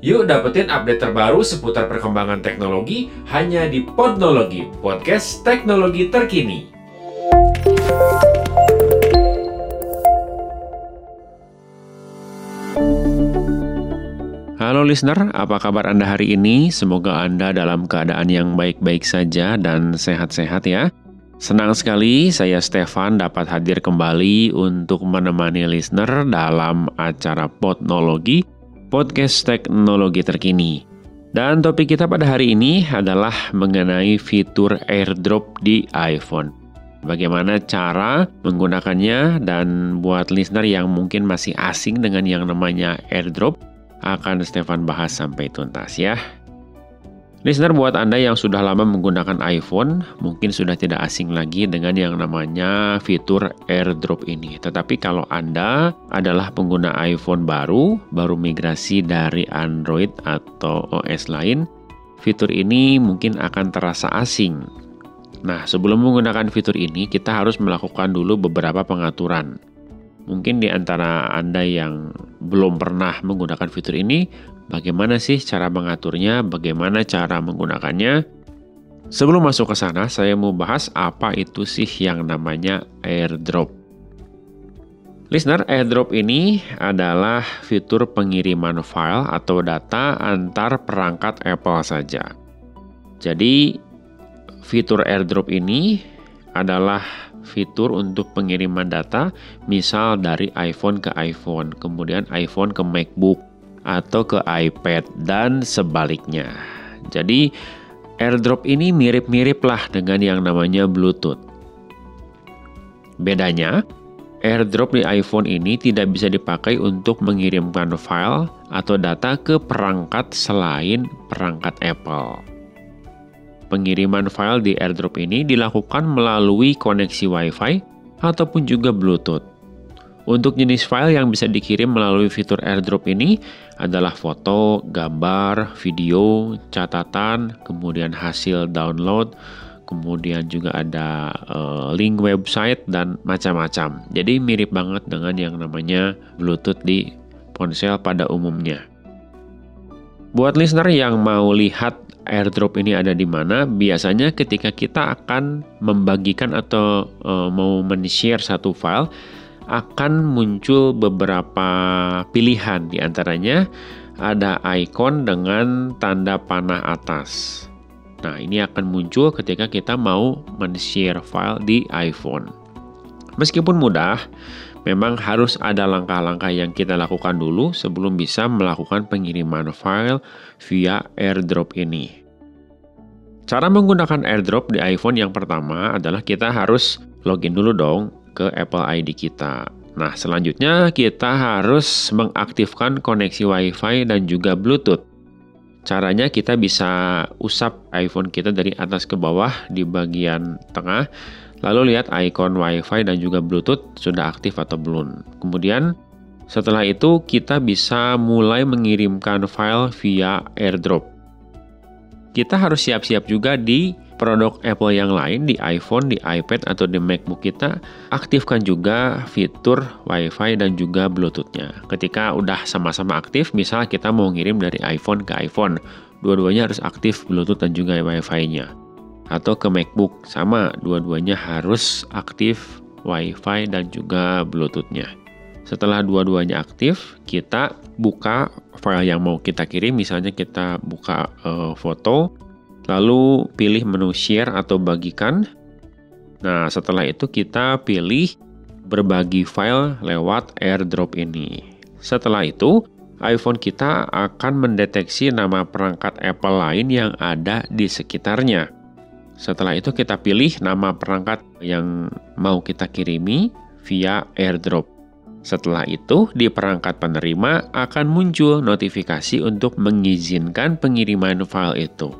Yuk dapetin update terbaru seputar perkembangan teknologi hanya di Podnologi, podcast teknologi terkini. Halo listener, apa kabar Anda hari ini? Semoga Anda dalam keadaan yang baik-baik saja dan sehat-sehat ya. Senang sekali saya Stefan dapat hadir kembali untuk menemani listener dalam acara Podnologi podcast teknologi terkini. Dan topik kita pada hari ini adalah mengenai fitur AirDrop di iPhone. Bagaimana cara menggunakannya dan buat listener yang mungkin masih asing dengan yang namanya AirDrop akan Stefan bahas sampai tuntas ya. Listener buat Anda yang sudah lama menggunakan iPhone, mungkin sudah tidak asing lagi dengan yang namanya fitur AirDrop ini. Tetapi kalau Anda adalah pengguna iPhone baru, baru migrasi dari Android atau OS lain, fitur ini mungkin akan terasa asing. Nah, sebelum menggunakan fitur ini, kita harus melakukan dulu beberapa pengaturan. Mungkin di antara Anda yang belum pernah menggunakan fitur ini, Bagaimana sih cara mengaturnya? Bagaimana cara menggunakannya? Sebelum masuk ke sana, saya mau bahas apa itu sih yang namanya airdrop. Listener, airdrop ini adalah fitur pengiriman file atau data antar perangkat Apple saja. Jadi, fitur airdrop ini adalah fitur untuk pengiriman data, misal dari iPhone ke iPhone, kemudian iPhone ke MacBook, atau ke iPad dan sebaliknya. Jadi AirDrop ini mirip-mirip lah dengan yang namanya Bluetooth. Bedanya, AirDrop di iPhone ini tidak bisa dipakai untuk mengirimkan file atau data ke perangkat selain perangkat Apple. Pengiriman file di AirDrop ini dilakukan melalui koneksi Wi-Fi ataupun juga Bluetooth. Untuk jenis file yang bisa dikirim melalui fitur AirDrop ini adalah foto, gambar, video, catatan, kemudian hasil download, kemudian juga ada uh, link website dan macam-macam. Jadi mirip banget dengan yang namanya Bluetooth di ponsel pada umumnya. Buat listener yang mau lihat airdrop ini ada di mana, biasanya ketika kita akan membagikan atau uh, mau men-share satu file, akan muncul beberapa pilihan di antaranya ada ikon dengan tanda panah atas. Nah, ini akan muncul ketika kita mau men-share file di iPhone. Meskipun mudah, memang harus ada langkah-langkah yang kita lakukan dulu sebelum bisa melakukan pengiriman file via AirDrop ini. Cara menggunakan AirDrop di iPhone yang pertama adalah kita harus login dulu dong ke Apple ID kita. Nah, selanjutnya kita harus mengaktifkan koneksi WiFi dan juga Bluetooth. Caranya kita bisa usap iPhone kita dari atas ke bawah di bagian tengah, lalu lihat ikon WiFi dan juga Bluetooth sudah aktif atau belum. Kemudian setelah itu kita bisa mulai mengirimkan file via AirDrop. Kita harus siap-siap juga di produk Apple yang lain di iPhone, di iPad, atau di MacBook kita, aktifkan juga fitur WiFi dan juga Bluetooth-nya. Ketika udah sama-sama aktif, misal kita mau ngirim dari iPhone ke iPhone, dua-duanya harus aktif Bluetooth dan juga WiFi-nya. Atau ke MacBook, sama, dua-duanya harus aktif WiFi dan juga Bluetooth-nya. Setelah dua-duanya aktif, kita buka file yang mau kita kirim, misalnya kita buka uh, foto, Lalu pilih menu share atau bagikan. Nah, setelah itu kita pilih berbagi file lewat AirDrop ini. Setelah itu, iPhone kita akan mendeteksi nama perangkat Apple lain yang ada di sekitarnya. Setelah itu kita pilih nama perangkat yang mau kita kirimi via AirDrop. Setelah itu, di perangkat penerima akan muncul notifikasi untuk mengizinkan pengiriman file itu.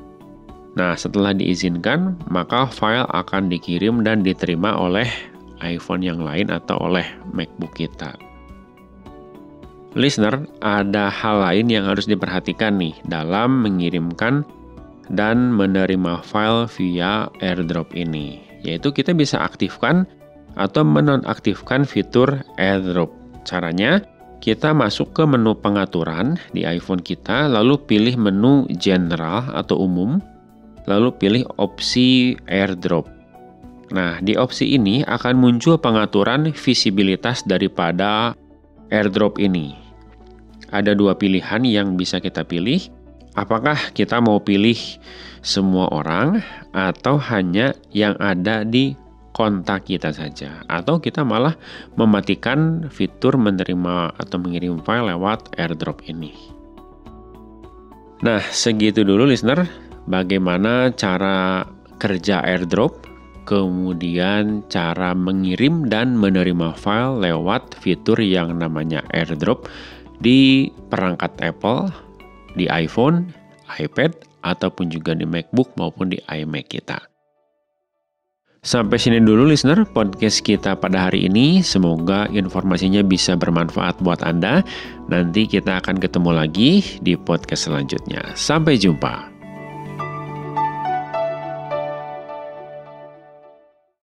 Nah, setelah diizinkan, maka file akan dikirim dan diterima oleh iPhone yang lain atau oleh MacBook kita. Listener, ada hal lain yang harus diperhatikan nih dalam mengirimkan dan menerima file via AirDrop ini, yaitu kita bisa aktifkan atau menonaktifkan fitur AirDrop. Caranya, kita masuk ke menu pengaturan di iPhone kita, lalu pilih menu general atau umum, lalu pilih opsi airdrop. Nah, di opsi ini akan muncul pengaturan visibilitas daripada airdrop ini. Ada dua pilihan yang bisa kita pilih. Apakah kita mau pilih semua orang atau hanya yang ada di kontak kita saja? Atau kita malah mematikan fitur menerima atau mengirim file lewat AirDrop ini. Nah, segitu dulu listener, bagaimana cara kerja AirDrop, kemudian cara mengirim dan menerima file lewat fitur yang namanya AirDrop di perangkat Apple, di iPhone, iPad, ataupun juga di MacBook maupun di iMac kita. Sampai sini dulu listener podcast kita pada hari ini. Semoga informasinya bisa bermanfaat buat Anda. Nanti kita akan ketemu lagi di podcast selanjutnya. Sampai jumpa.